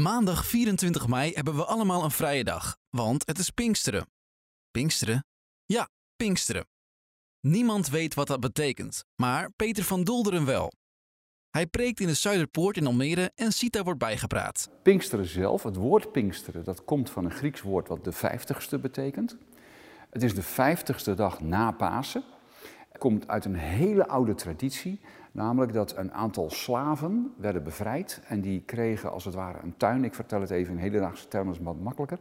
Maandag 24 mei hebben we allemaal een vrije dag, want het is Pinksteren. Pinksteren? Ja, Pinksteren. Niemand weet wat dat betekent, maar Peter van Dolderen wel. Hij preekt in de Zuiderpoort in Almere en Sita wordt bijgepraat. Pinksteren zelf, het woord Pinksteren, dat komt van een Grieks woord wat de vijftigste betekent. Het is de vijftigste dag na Pasen. Het komt uit een hele oude traditie, namelijk dat een aantal slaven werden bevrijd en die kregen als het ware een tuin. Ik vertel het even in hedendaagse termen, is wat makkelijker.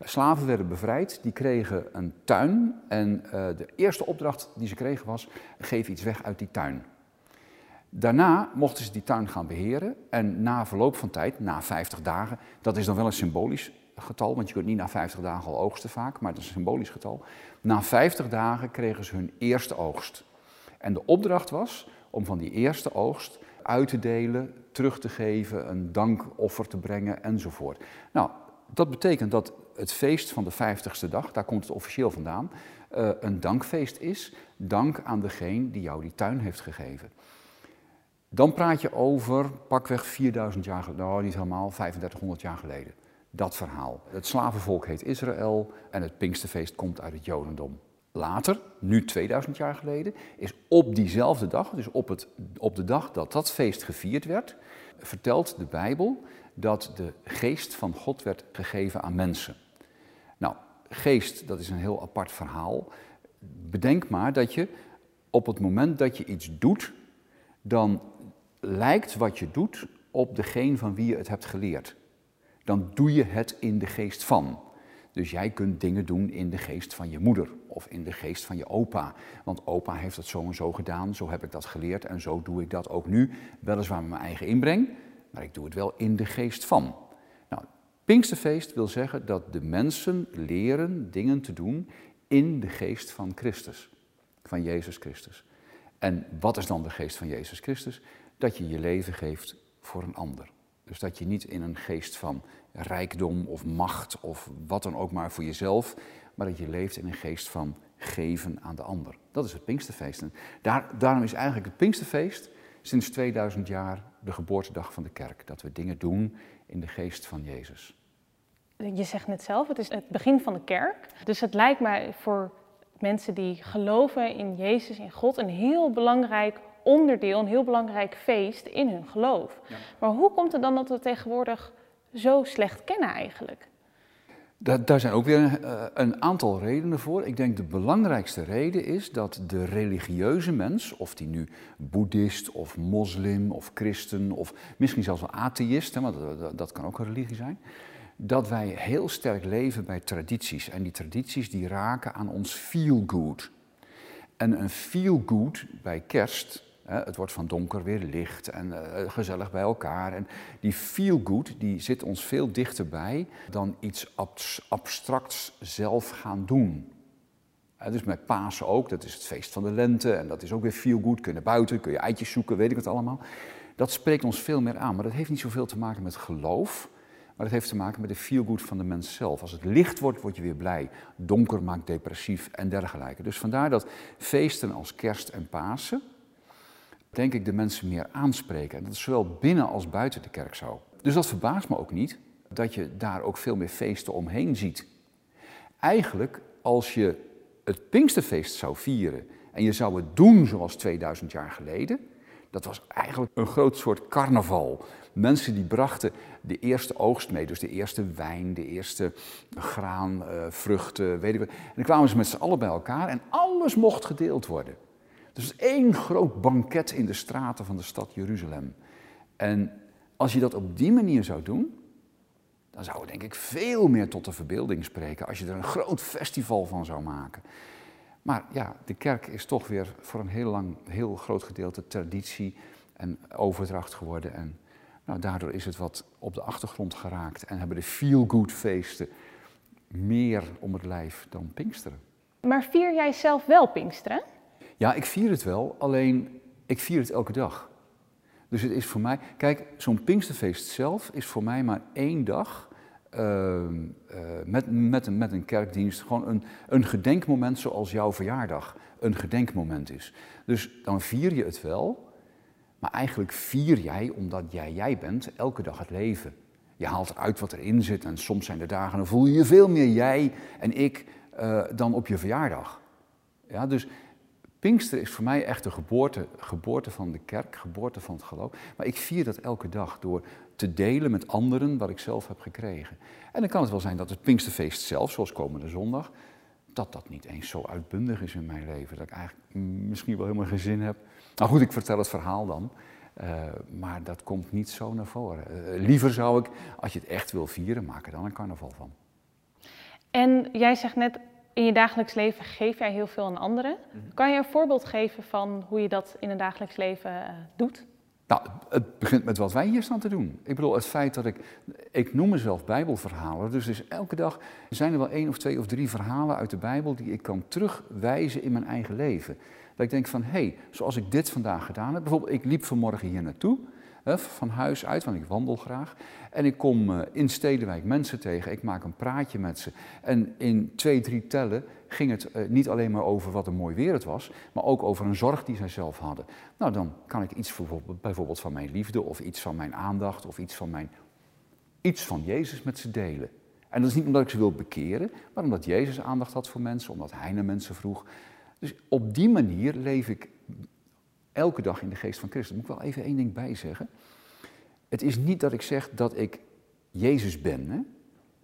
Slaven werden bevrijd, die kregen een tuin en uh, de eerste opdracht die ze kregen was, geef iets weg uit die tuin. Daarna mochten ze die tuin gaan beheren en na verloop van tijd, na 50 dagen, dat is dan wel een symbolisch getal, want je kunt niet na 50 dagen al oogsten vaak, maar dat is een symbolisch getal. Na 50 dagen kregen ze hun eerste oogst. En de opdracht was om van die eerste oogst uit te delen, terug te geven, een dankoffer te brengen enzovoort. Nou, dat betekent dat het feest van de 50ste dag, daar komt het officieel vandaan, uh, een dankfeest is. Dank aan degene die jou die tuin heeft gegeven. Dan praat je over pakweg 4000 jaar geleden, nou niet helemaal, 3500 jaar geleden. Dat verhaal. Het slavenvolk heet Israël en het Pinksterfeest komt uit het Jodendom. Later, nu 2000 jaar geleden, is op diezelfde dag, dus op, het, op de dag dat dat feest gevierd werd, vertelt de Bijbel dat de geest van God werd gegeven aan mensen. Nou, geest, dat is een heel apart verhaal. Bedenk maar dat je op het moment dat je iets doet, dan lijkt wat je doet op degene van wie je het hebt geleerd. Dan doe je het in de geest van. Dus jij kunt dingen doen in de geest van je moeder of in de geest van je opa. Want opa heeft het zo en zo gedaan, zo heb ik dat geleerd en zo doe ik dat ook nu. Weliswaar met mijn eigen inbreng, maar ik doe het wel in de geest van. Nou, Pinksterfeest wil zeggen dat de mensen leren dingen te doen in de geest van Christus, van Jezus Christus. En wat is dan de geest van Jezus Christus? Dat je je leven geeft voor een ander. Dus dat je niet in een geest van rijkdom of macht of wat dan ook maar voor jezelf, maar dat je leeft in een geest van geven aan de ander. Dat is het Pinksterfeest. En daar, daarom is eigenlijk het Pinksterfeest sinds 2000 jaar de geboortedag van de kerk. Dat we dingen doen in de geest van Jezus. Je zegt net zelf, het is het begin van de kerk. Dus het lijkt mij voor mensen die geloven in Jezus, in God, een heel belangrijk onderdeel, een heel belangrijk feest in hun geloof. Maar hoe komt het dan dat we tegenwoordig zo slecht kennen eigenlijk? Daar, daar zijn ook weer uh, een aantal redenen voor. Ik denk de belangrijkste reden is dat de religieuze mens, of die nu boeddhist of moslim of christen of misschien zelfs wel atheïst, hè, want dat, dat kan ook een religie zijn, dat wij heel sterk leven bij tradities. En die tradities die raken aan ons feel good. En een feel good bij kerst het wordt van donker weer licht en uh, gezellig bij elkaar. En die feel good die zit ons veel dichterbij dan iets abstracts zelf gaan doen. Dus met Pasen ook, dat is het feest van de lente en dat is ook weer feel good. Kun je buiten, kun je eitjes zoeken, weet ik het allemaal. Dat spreekt ons veel meer aan, maar dat heeft niet zoveel te maken met geloof. Maar dat heeft te maken met de feel good van de mens zelf. Als het licht wordt, word je weer blij. Donker maakt depressief en dergelijke. Dus vandaar dat feesten als kerst en Pasen denk ik, de mensen meer aanspreken. En dat is zowel binnen als buiten de kerk zo. Dus dat verbaast me ook niet dat je daar ook veel meer feesten omheen ziet. Eigenlijk, als je het Pinksterfeest zou vieren en je zou het doen zoals 2000 jaar geleden, dat was eigenlijk een groot soort carnaval. Mensen die brachten de eerste oogst mee, dus de eerste wijn, de eerste graan, vruchten, weet ik wat. En dan kwamen ze met z'n allen bij elkaar en alles mocht gedeeld worden. Dus één groot banket in de straten van de stad Jeruzalem. En als je dat op die manier zou doen, dan zou het denk ik veel meer tot de verbeelding spreken als je er een groot festival van zou maken. Maar ja, de kerk is toch weer voor een heel lang, heel groot gedeelte traditie en overdracht geworden. En nou, daardoor is het wat op de achtergrond geraakt en hebben de feel-good feesten meer om het lijf dan Pinksteren. Maar vier jij zelf wel Pinksteren? Ja, ik vier het wel, alleen ik vier het elke dag. Dus het is voor mij, kijk, zo'n Pinksterfeest zelf is voor mij maar één dag uh, uh, met, met, een, met een kerkdienst. Gewoon een, een gedenkmoment zoals jouw verjaardag een gedenkmoment is. Dus dan vier je het wel, maar eigenlijk vier jij, omdat jij jij bent, elke dag het leven. Je haalt eruit wat erin zit en soms zijn er dagen, dan voel je je veel meer jij en ik uh, dan op je verjaardag. Ja, dus Pinkster is voor mij echt de geboorte, geboorte van de kerk, geboorte van het geloof. Maar ik vier dat elke dag door te delen met anderen wat ik zelf heb gekregen. En dan kan het wel zijn dat het Pinksterfeest zelf, zoals komende zondag, dat dat niet eens zo uitbundig is in mijn leven. Dat ik eigenlijk misschien wel helemaal geen zin heb. Nou goed, ik vertel het verhaal dan. Uh, maar dat komt niet zo naar voren. Uh, liever zou ik, als je het echt wil vieren, maak er dan een carnaval van. En jij zegt net, in je dagelijks leven geef jij heel veel aan anderen. Mhm. Kan je een voorbeeld geven van hoe je dat in een dagelijks leven uh, doet? Nou, het begint met wat wij hier staan te doen. Ik bedoel, het feit dat ik, ik noem mezelf Bijbelverhalen, dus, dus elke dag zijn er wel één of twee of drie verhalen uit de Bijbel die ik kan terugwijzen in mijn eigen leven. Dat ik denk van, hé, hey, zoals ik dit vandaag gedaan heb, bijvoorbeeld ik liep vanmorgen hier naartoe, van huis uit, want ik wandel graag. En ik kom uh, in Stedenwijk mensen tegen, ik maak een praatje met ze. En in twee, drie tellen ging het uh, niet alleen maar over wat een mooi weer het was, maar ook over een zorg die zij zelf hadden. Nou, dan kan ik iets bijvoorbeeld van mijn liefde of iets van mijn aandacht of iets van, mijn, iets van Jezus met ze delen. En dat is niet omdat ik ze wil bekeren, maar omdat Jezus aandacht had voor mensen, omdat Hij naar mensen vroeg. Dus op die manier leef ik elke dag in de geest van Christus. Moet ik wel even één ding bij zeggen. Het is niet dat ik zeg dat ik Jezus ben. Hè?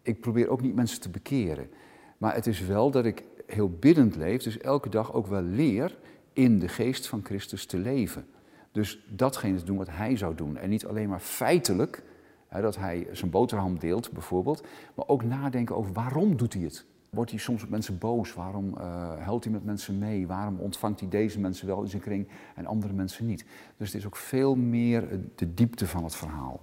Ik probeer ook niet mensen te bekeren. Maar het is wel dat ik heel biddend leef, dus elke dag ook wel leer in de geest van Christus te leven. Dus datgene te doen wat hij zou doen. En niet alleen maar feitelijk, hè, dat hij zijn boterham deelt bijvoorbeeld, maar ook nadenken over waarom doet hij het. Wordt hij soms met mensen boos? Waarom uh, huilt hij met mensen mee? Waarom ontvangt hij deze mensen wel in zijn kring en andere mensen niet? Dus het is ook veel meer de diepte van het verhaal.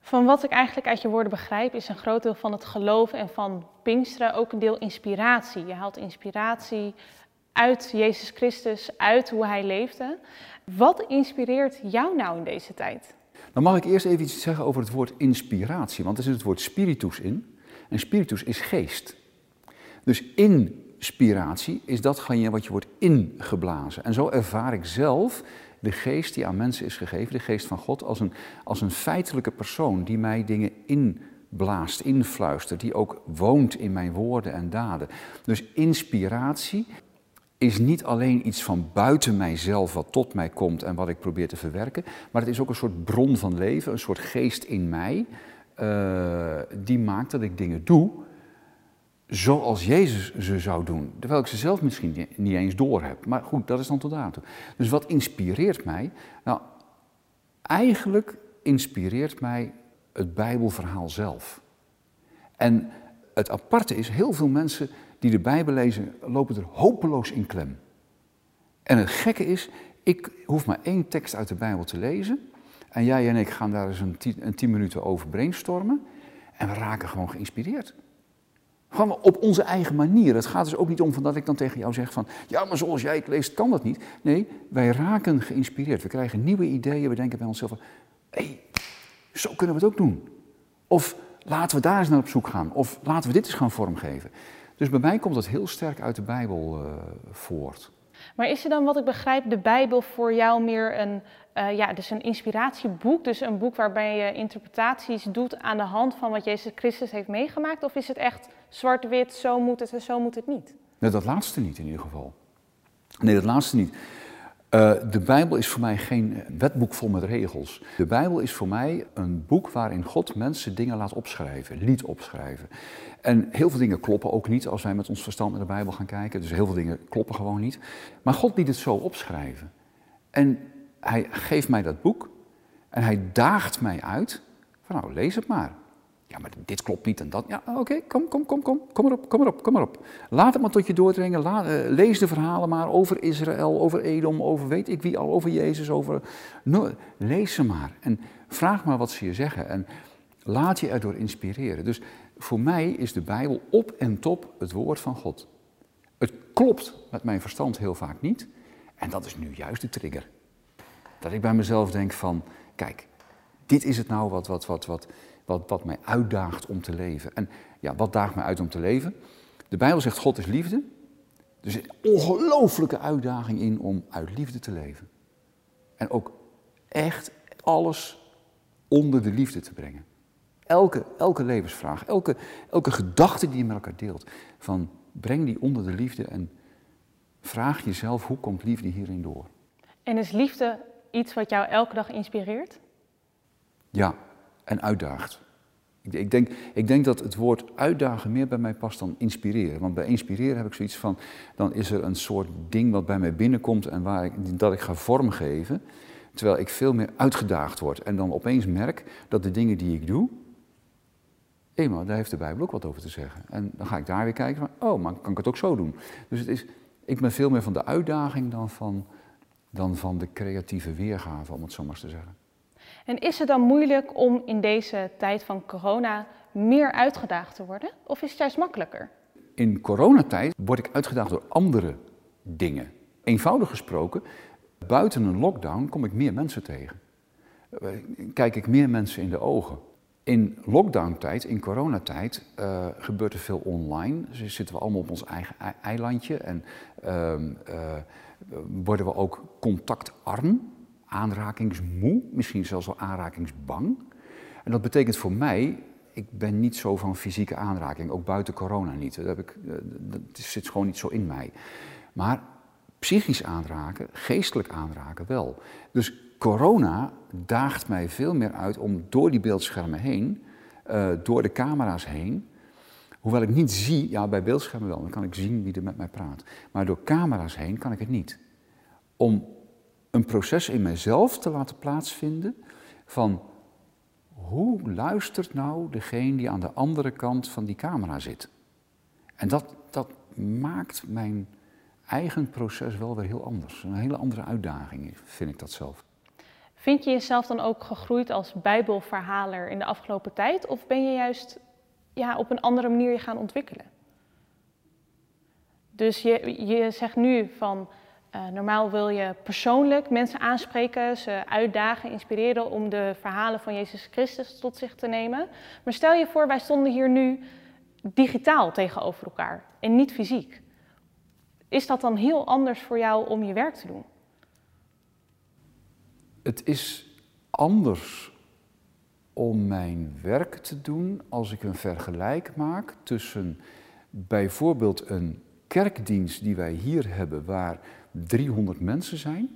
Van wat ik eigenlijk uit je woorden begrijp, is een groot deel van het geloven en van Pinksteren ook een deel inspiratie. Je haalt inspiratie uit Jezus Christus, uit hoe hij leefde. Wat inspireert jou nou in deze tijd? Dan mag ik eerst even iets zeggen over het woord inspiratie, want er zit het woord spiritus in. En spiritus is geest. Dus inspiratie is datgene wat je wordt ingeblazen. En zo ervaar ik zelf de geest die aan mensen is gegeven, de geest van God, als een, als een feitelijke persoon die mij dingen inblaast, influistert, die ook woont in mijn woorden en daden. Dus inspiratie is niet alleen iets van buiten mijzelf wat tot mij komt en wat ik probeer te verwerken, maar het is ook een soort bron van leven, een soort geest in mij, uh, die maakt dat ik dingen doe zoals Jezus ze zou doen. Terwijl ik ze zelf misschien niet eens door heb. Maar goed, dat is dan tot aan toe. Dus wat inspireert mij? Nou, eigenlijk inspireert mij het Bijbelverhaal zelf. En het aparte is, heel veel mensen die de Bijbel lezen, lopen er hopeloos in klem. En het gekke is, ik hoef maar één tekst uit de Bijbel te lezen. En jij en ik gaan daar eens een tien, een tien minuten over brainstormen. En we raken gewoon geïnspireerd. Gewoon op onze eigen manier. Het gaat dus ook niet om van dat ik dan tegen jou zeg van, ja, maar zoals jij het leest kan dat niet. Nee, wij raken geïnspireerd. We krijgen nieuwe ideeën. We denken bij onszelf van, hé, hey, zo kunnen we het ook doen. Of laten we daar eens naar op zoek gaan. Of laten we dit eens gaan vormgeven. Dus bij mij komt dat heel sterk uit de Bijbel uh, voort. Maar is er dan, wat ik begrijp, de Bijbel voor jou meer een, uh, ja, dus een inspiratieboek? Dus een boek waarbij je interpretaties doet aan de hand van wat Jezus Christus heeft meegemaakt? Of is het echt zwart-wit, zo moet het en zo moet het niet? Nee, dat laatste niet in ieder geval. Nee, dat laatste niet. Uh, de Bijbel is voor mij geen wetboek vol met regels. De Bijbel is voor mij een boek waarin God mensen dingen laat opschrijven, liet opschrijven. En heel veel dingen kloppen ook niet als wij met ons verstand naar de Bijbel gaan kijken. Dus heel veel dingen kloppen gewoon niet. Maar God liet het zo opschrijven. En hij geeft mij dat boek en hij daagt mij uit van nou, lees het maar. Ja, maar dit klopt niet en dat. Ja, oké, kom, kom, kom, kom, kom erop, kom erop, kom erop. Laat het maar tot je doordringen. Laat, uh, lees de verhalen maar over Israël, over Edom, over weet ik wie al, over Jezus, over... Lees ze maar en vraag maar wat ze je zeggen en laat je erdoor inspireren. Dus voor mij is de Bijbel op en top het woord van God. Het klopt met mijn verstand heel vaak niet en dat is nu juist de trigger. Dat ik bij mezelf denk van, kijk, dit is het nou wat, wat, wat, wat, wat, wat mij uitdaagt om te leven. En ja, wat daagt mij uit om te leven? De Bijbel zegt God is liefde. Er zit een ongelooflijke uitdaging in om uit liefde te leven. En ook echt alles onder de liefde te brengen. Elke, elke levensvraag, elke, elke gedachte die je met elkaar deelt, van breng die onder de liefde en vraag jezelf hoe komt liefde hierin door. En is liefde iets wat jou elke dag inspireert? Ja, en uitdaagt. Ik, denk, ik denk dat het woord uitdagen meer bij mij past dan inspireren. Want bij inspireren heb ik zoiets van, dan is er een soort ding wat bij mij binnenkomt en waar ik, dat ik ga vormgeven. Terwijl ik veel meer uitgedaagd word en dan opeens merk dat de dingen die ik doe, eenmaal, daar heeft de Bijbel ook wat over te zeggen. En dan ga ik daar weer kijken van, oh, maar kan ik het ook zo doen? Dus het is, ik ben veel meer van de uitdaging dan van, dan van de creatieve weergave, om het zo maar te zeggen. En is het dan moeilijk om in deze tijd van corona meer uitgedaagd te worden? Of is het juist makkelijker? In coronatijd word ik uitgedaagd door andere dingen. Eenvoudig gesproken, buiten een lockdown kom ik meer mensen tegen. Kijk ik meer mensen in de ogen. In lockdown-tijd, in coronatijd, uh, gebeurt er veel online. Dus zitten we allemaal op ons eigen eilandje en uh, uh, worden we ook contactarm aanrakingsmoe, misschien zelfs wel aanrakingsbang. En dat betekent voor mij, ik ben niet zo van fysieke aanraking, ook buiten corona niet. Dat, heb ik, eh, dat zit gewoon niet zo in mij. Maar psychisch aanraken, geestelijk aanraken wel. Dus corona daagt mij veel meer uit om door die beeldschermen heen, uh, door de camera's heen, hoewel ik niet zie, ja bij beeldschermen wel, dan kan ik zien wie er met mij praat. Maar door camera's heen kan ik het niet. Om een proces in mijzelf te laten plaatsvinden van hoe luistert nou degene die aan de andere kant van die camera zit? En dat, dat maakt mijn eigen proces wel weer heel anders. Een hele andere uitdaging vind ik dat zelf. Vind je jezelf dan ook gegroeid als bijbelverhaler in de afgelopen tijd? Of ben je juist ja, op een andere manier je gaan ontwikkelen? Dus je, je zegt nu van uh, normaal wil je persoonlijk mensen aanspreken, ze uitdagen, inspireren om de verhalen van Jezus Christus tot zich te nemen. Maar stel je voor, wij stonden hier nu digitaal tegenover elkaar en niet fysiek. Is dat dan heel anders voor jou om je werk te doen? Het is anders om mijn werk te doen als ik een vergelijk maak tussen bijvoorbeeld een kerkdienst die wij hier hebben, waar 300 mensen zijn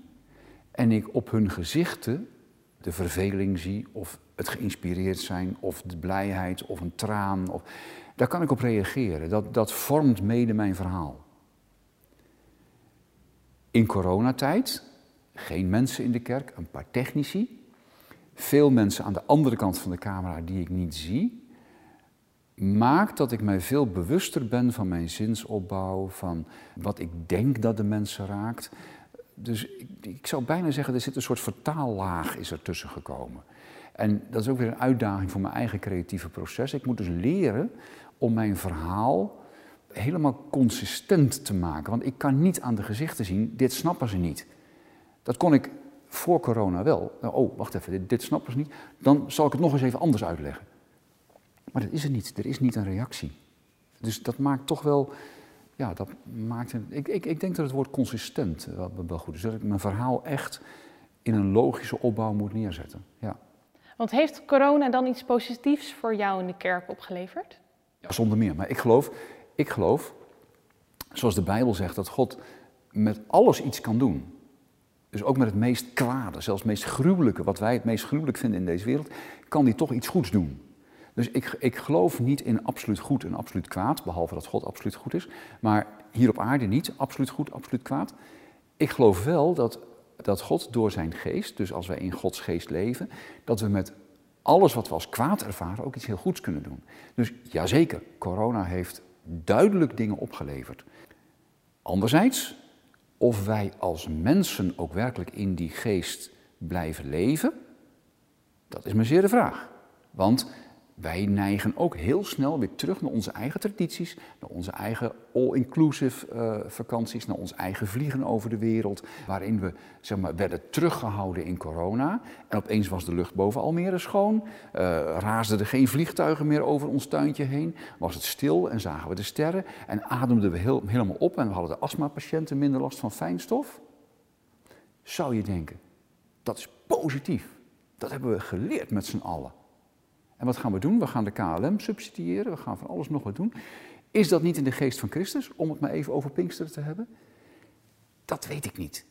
en ik op hun gezichten de verveling zie of het geïnspireerd zijn of de blijheid of een traan. Of, daar kan ik op reageren. Dat, dat vormt mede mijn verhaal. In coronatijd, geen mensen in de kerk, een paar technici. Veel mensen aan de andere kant van de camera die ik niet zie maakt dat ik mij veel bewuster ben van mijn zinsopbouw, van wat ik denk dat de mensen raakt. Dus ik, ik zou bijna zeggen, er zit een soort vertaallaag is er tussen gekomen. En dat is ook weer een uitdaging voor mijn eigen creatieve proces. Ik moet dus leren om mijn verhaal helemaal consistent te maken. Want ik kan niet aan de gezichten zien, dit snappen ze niet. Dat kon ik voor corona wel. Oh, wacht even, dit, dit snappen ze niet. Dan zal ik het nog eens even anders uitleggen. Maar dat is er niet. Er is niet een reactie. Dus dat maakt toch wel. Ja, dat maakt. Een, ik, ik, ik denk dat het woord consistent wel, wel goed is. Dat ik mijn verhaal echt in een logische opbouw moet neerzetten. Ja. Want heeft corona dan iets positiefs voor jou in de kerk opgeleverd? Ja, zonder meer. Maar ik geloof, ik geloof, zoals de Bijbel zegt, dat God met alles iets kan doen. Dus ook met het meest kwade, zelfs het meest gruwelijke, wat wij het meest gruwelijk vinden in deze wereld, kan hij toch iets goeds doen. Dus ik, ik geloof niet in absoluut goed en absoluut kwaad, behalve dat God absoluut goed is. Maar hier op aarde niet, absoluut goed, absoluut kwaad. Ik geloof wel dat, dat God door zijn geest, dus als wij in Gods geest leven, dat we met alles wat we als kwaad ervaren ook iets heel goeds kunnen doen. Dus jazeker, corona heeft duidelijk dingen opgeleverd. Anderzijds, of wij als mensen ook werkelijk in die geest blijven leven, dat is maar zeer de vraag. Want wij neigen ook heel snel weer terug naar onze eigen tradities, naar onze eigen all-inclusive uh, vakanties, naar ons eigen vliegen over de wereld, waarin we zeg maar, werden teruggehouden in corona. En opeens was de lucht boven Almere schoon, uh, raasden er geen vliegtuigen meer over ons tuintje heen, was het stil en zagen we de sterren en ademden we heel, helemaal op en we hadden de astmapatiënten minder last van fijnstof. Zou je denken, dat is positief. Dat hebben we geleerd met z'n allen. En wat gaan we doen? We gaan de KLM subsidiëren, we gaan van alles nog wat doen. Is dat niet in de geest van Christus, om het maar even over Pinksteren te hebben? Dat weet ik niet.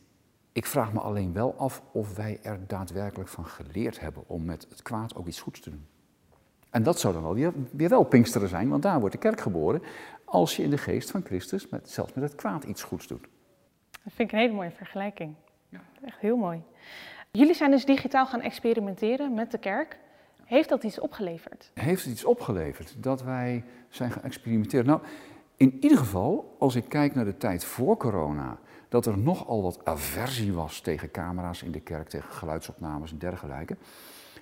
Ik vraag me alleen wel af of wij er daadwerkelijk van geleerd hebben om met het kwaad ook iets goeds te doen. En dat zou dan wel weer, weer wel Pinksteren zijn, want daar wordt de kerk geboren. Als je in de geest van Christus met, zelfs met het kwaad iets goeds doet. Dat vind ik een hele mooie vergelijking. Ja. Echt heel mooi. Jullie zijn dus digitaal gaan experimenteren met de kerk. Heeft dat iets opgeleverd? Heeft het iets opgeleverd dat wij zijn gaan experimenteren? Nou, in ieder geval, als ik kijk naar de tijd voor corona, dat er nogal wat aversie was tegen camera's in de kerk, tegen geluidsopnames en dergelijke.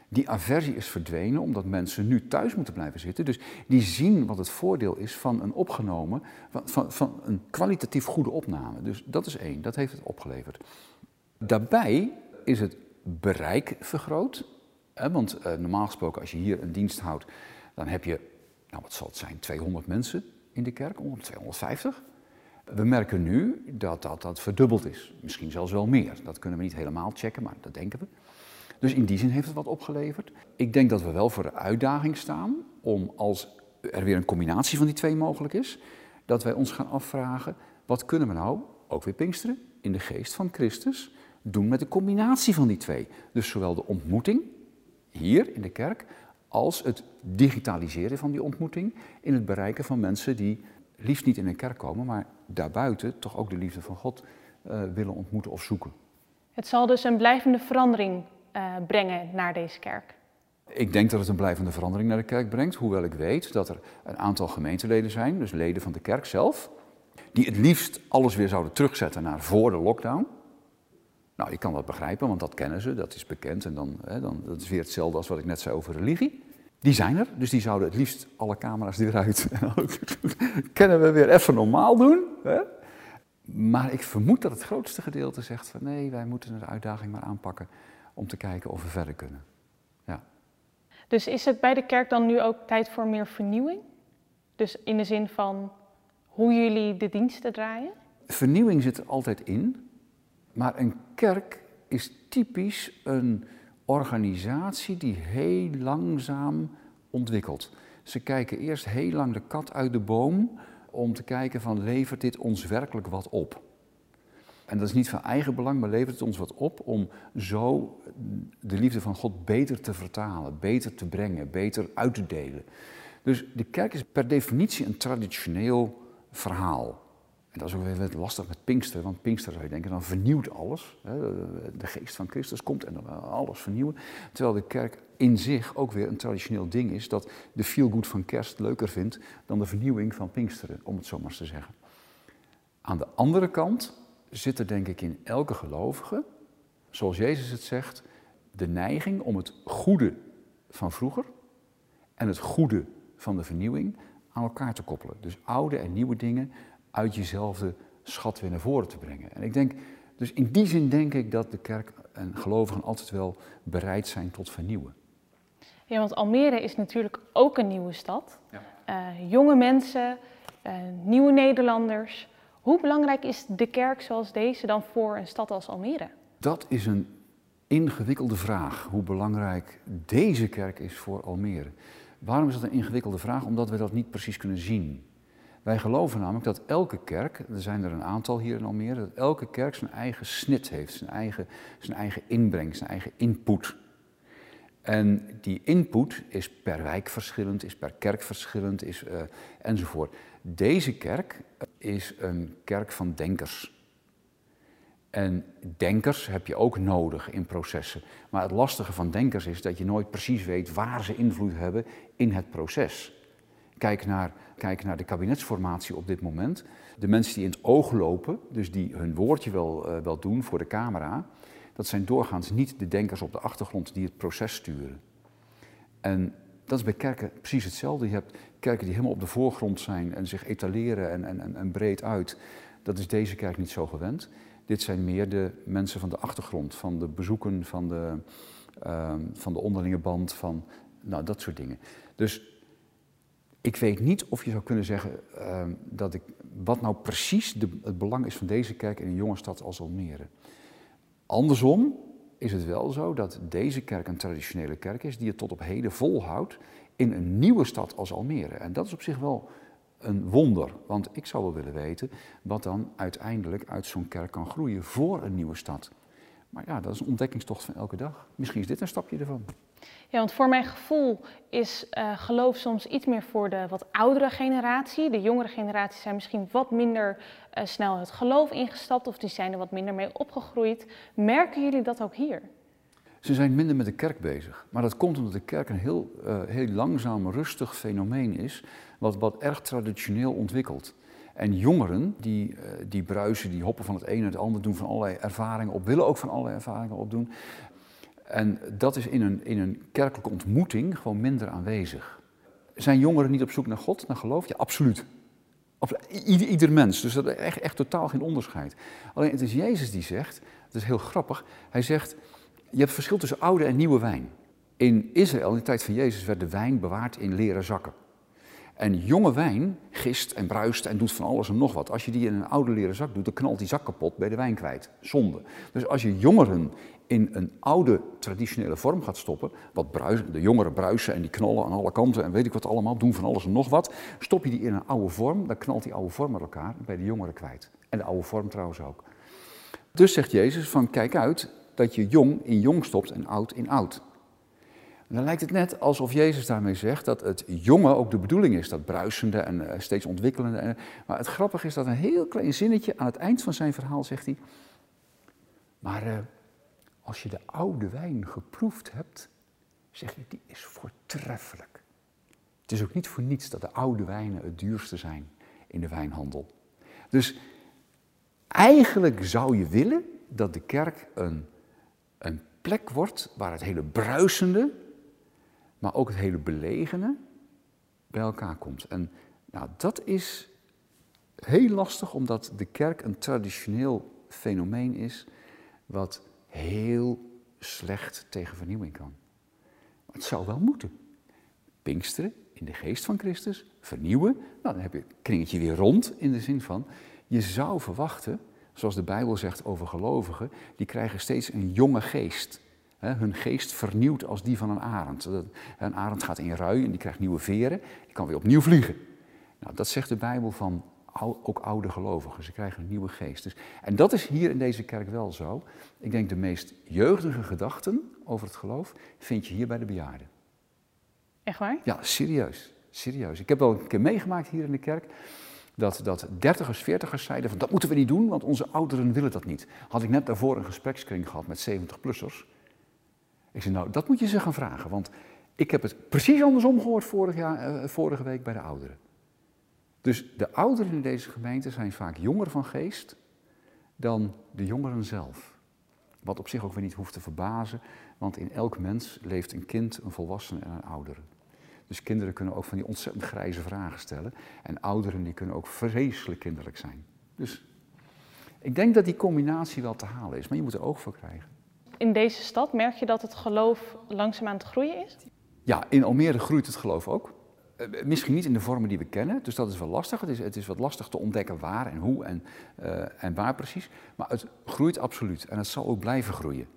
Die aversie is verdwenen omdat mensen nu thuis moeten blijven zitten. Dus die zien wat het voordeel is van een opgenomen, van, van een kwalitatief goede opname. Dus dat is één, dat heeft het opgeleverd. Daarbij is het bereik vergroot. Want uh, normaal gesproken, als je hier een dienst houdt, dan heb je, nou wat zal het zijn, 200 mensen in de kerk, ongeveer 250. We merken nu dat, dat dat verdubbeld is. Misschien zelfs wel meer. Dat kunnen we niet helemaal checken, maar dat denken we. Dus in die zin heeft het wat opgeleverd. Ik denk dat we wel voor de uitdaging staan om als er weer een combinatie van die twee mogelijk is, dat wij ons gaan afvragen, wat kunnen we nou, ook weer Pinksteren, in de geest van Christus, doen met de combinatie van die twee. Dus zowel de ontmoeting hier in de kerk, als het digitaliseren van die ontmoeting in het bereiken van mensen die liefst niet in een kerk komen, maar daarbuiten toch ook de liefde van God uh, willen ontmoeten of zoeken. Het zal dus een blijvende verandering uh, brengen naar deze kerk. Ik denk dat het een blijvende verandering naar de kerk brengt, hoewel ik weet dat er een aantal gemeenteleden zijn, dus leden van de kerk zelf, die het liefst alles weer zouden terugzetten naar voor de lockdown. Nou, ik kan dat begrijpen, want dat kennen ze, dat is bekend. En dan, hè, dan dat is weer hetzelfde als wat ik net zei over religie. Die zijn er, dus die zouden het liefst alle camera's eruit. Kennen we weer even normaal doen. Hè? Maar ik vermoed dat het grootste gedeelte zegt van nee, wij moeten de uitdaging maar aanpakken om te kijken of we verder kunnen. Ja. Dus is het bij de kerk dan nu ook tijd voor meer vernieuwing? Dus in de zin van hoe jullie de diensten draaien? Vernieuwing zit er altijd in, maar een kerk is typisch een organisatie die heel langzaam ontwikkelt. Ze kijken eerst heel lang de kat uit de boom om te kijken van levert dit ons werkelijk wat op? En dat is niet van eigen belang, maar levert het ons wat op om zo de liefde van God beter te vertalen, beter te brengen, beter uit te delen. Dus de kerk is per definitie een traditioneel verhaal. En dat is ook weer lastig met Pinkster, want Pinkster zou je denken, dan vernieuwt alles. De geest van Christus komt en dan alles vernieuwen. Terwijl de kerk in zich ook weer een traditioneel ding is, dat de feel-good van kerst leuker vindt dan de vernieuwing van Pinksteren, om het zo maar te zeggen. Aan de andere kant zit er denk ik in elke gelovige, zoals Jezus het zegt, de neiging om het goede van vroeger en het goede van de vernieuwing aan elkaar te koppelen. Dus oude en nieuwe dingen uit jezelf de schat weer naar voren te brengen. En ik denk, dus in die zin denk ik dat de kerk en gelovigen altijd wel bereid zijn tot vernieuwen. Ja, want Almere is natuurlijk ook een nieuwe stad. Ja. Uh, jonge mensen, uh, nieuwe Nederlanders. Hoe belangrijk is de kerk zoals deze dan voor een stad als Almere? Dat is een ingewikkelde vraag, hoe belangrijk deze kerk is voor Almere. Waarom is dat een ingewikkelde vraag? Omdat we dat niet precies kunnen zien. Wij geloven namelijk dat elke kerk, er zijn er een aantal hier in Almere, dat elke kerk zijn eigen snit heeft, zijn eigen, zijn eigen inbreng, zijn eigen input. En die input is per wijk verschillend, is per kerk verschillend, is, uh, enzovoort. Deze kerk is een kerk van denkers. En denkers heb je ook nodig in processen. Maar het lastige van denkers is dat je nooit precies weet waar ze invloed hebben in het proces. Kijk naar, kijk naar de kabinetsformatie op dit moment. De mensen die in het oog lopen, dus die hun woordje wel, uh, wel doen voor de camera, dat zijn doorgaans niet de denkers op de achtergrond die het proces sturen. En dat is bij kerken precies hetzelfde. Je hebt kerken die helemaal op de voorgrond zijn en zich etaleren en, en, en breed uit. Dat is deze kerk niet zo gewend. Dit zijn meer de mensen van de achtergrond, van de bezoeken, van de, uh, van de onderlinge band, van nou, dat soort dingen. Dus ik weet niet of je zou kunnen zeggen uh, dat ik, wat nou precies de, het belang is van deze kerk in een jonge stad als Almere. Andersom is het wel zo dat deze kerk een traditionele kerk is die het tot op heden volhoudt in een nieuwe stad als Almere. En dat is op zich wel een wonder, want ik zou wel willen weten wat dan uiteindelijk uit zo'n kerk kan groeien voor een nieuwe stad. Maar ja, dat is een ontdekkingstocht van elke dag. Misschien is dit een stapje ervan. Ja, want voor mijn gevoel is uh, geloof soms iets meer voor de wat oudere generatie. De jongere generaties zijn misschien wat minder uh, snel het geloof ingestapt of die zijn er wat minder mee opgegroeid. Merken jullie dat ook hier? Ze zijn minder met de kerk bezig. Maar dat komt omdat de kerk een heel, uh, heel langzaam, rustig fenomeen is, wat, wat erg traditioneel ontwikkelt. En jongeren, die, die bruisen, die hoppen van het een naar het ander, doen van allerlei ervaringen op, willen ook van allerlei ervaringen opdoen. En dat is in een, in een kerkelijke ontmoeting gewoon minder aanwezig. Zijn jongeren niet op zoek naar God, naar geloof? Ja, absoluut. Ieder, ieder mens, dus dat is echt, echt totaal geen onderscheid. Alleen het is Jezus die zegt, het is heel grappig, hij zegt, je hebt verschil tussen oude en nieuwe wijn. In Israël, in de tijd van Jezus, werd de wijn bewaard in leren zakken. En jonge wijn gist en bruist en doet van alles en nog wat. Als je die in een oude leren zak doet, dan knalt die zak kapot, bij de wijn kwijt. Zonde. Dus als je jongeren in een oude traditionele vorm gaat stoppen, wat bruisen, de jongeren bruisen en die knallen aan alle kanten en weet ik wat allemaal, doen van alles en nog wat, stop je die in een oude vorm, dan knalt die oude vorm met elkaar bij de jongeren kwijt. En de oude vorm trouwens ook. Dus zegt Jezus van kijk uit dat je jong in jong stopt en oud in oud. En dan lijkt het net alsof Jezus daarmee zegt dat het jonge ook de bedoeling is, dat bruisende en steeds ontwikkelende. Maar het grappige is dat een heel klein zinnetje aan het eind van zijn verhaal zegt hij, maar uh, als je de oude wijn geproefd hebt, zeg je, die is voortreffelijk. Het is ook niet voor niets dat de oude wijnen het duurste zijn in de wijnhandel. Dus eigenlijk zou je willen dat de kerk een, een plek wordt waar het hele bruisende, maar ook het hele belegene bij elkaar komt. En nou, dat is heel lastig, omdat de kerk een traditioneel fenomeen is, wat heel slecht tegen vernieuwing kan. Maar het zou wel moeten. Pinksteren in de geest van Christus, vernieuwen. Nou, dan heb je het kringetje weer rond in de zin van, je zou verwachten, zoals de Bijbel zegt over gelovigen, die krijgen steeds een jonge geest. Hun geest vernieuwt als die van een arend. Een arend gaat in rui en die krijgt nieuwe veren, die kan weer opnieuw vliegen. Nou, dat zegt de Bijbel van ook oude gelovigen. Ze krijgen een nieuwe geest. Dus, en dat is hier in deze kerk wel zo. Ik denk de meest jeugdige gedachten over het geloof vind je hier bij de bejaarden. Echt waar? Ja, serieus. Serieus. Ik heb wel een keer meegemaakt hier in de kerk. Dat, dat dertigers, veertigers zeiden van dat moeten we niet doen, want onze ouderen willen dat niet. Had ik net daarvoor een gesprekskring gehad met 70-plussers. Ik zei nou, dat moet je ze gaan vragen, want ik heb het precies andersom gehoord vorig jaar, uh, vorige week bij de ouderen. Dus de ouderen in deze gemeente zijn vaak jonger van geest dan de jongeren zelf. Wat op zich ook weer niet hoeft te verbazen, want in elk mens leeft een kind, een volwassene en een oudere. Dus kinderen kunnen ook van die ontzettend grijze vragen stellen. En ouderen die kunnen ook vreselijk kinderlijk zijn. Dus ik denk dat die combinatie wel te halen is, maar je moet er oog voor krijgen. In deze stad merk je dat het geloof langzaam aan het groeien is? Ja, in Almere groeit het geloof ook. Uh, misschien niet in de vormen die we kennen, dus dat is wel lastig. Het is, het is wat lastig te ontdekken waar en hoe en, uh, en waar precies. Maar het groeit absoluut en het zal ook blijven groeien.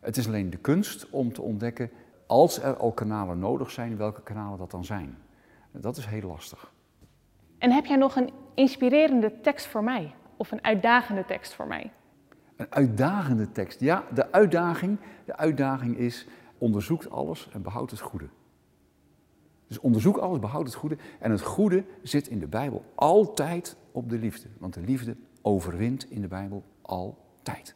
Het is alleen de kunst om te ontdekken, als er al kanalen nodig zijn, welke kanalen dat dan zijn. Dat is heel lastig. En heb jij nog een inspirerende tekst voor mij? Of een uitdagende tekst voor mij? Een uitdagende tekst. Ja, de uitdaging, de uitdaging is: onderzoekt alles en behoud het goede. Dus onderzoek alles, behoud het goede. En het goede zit in de Bijbel altijd op de liefde. Want de liefde overwint in de Bijbel altijd.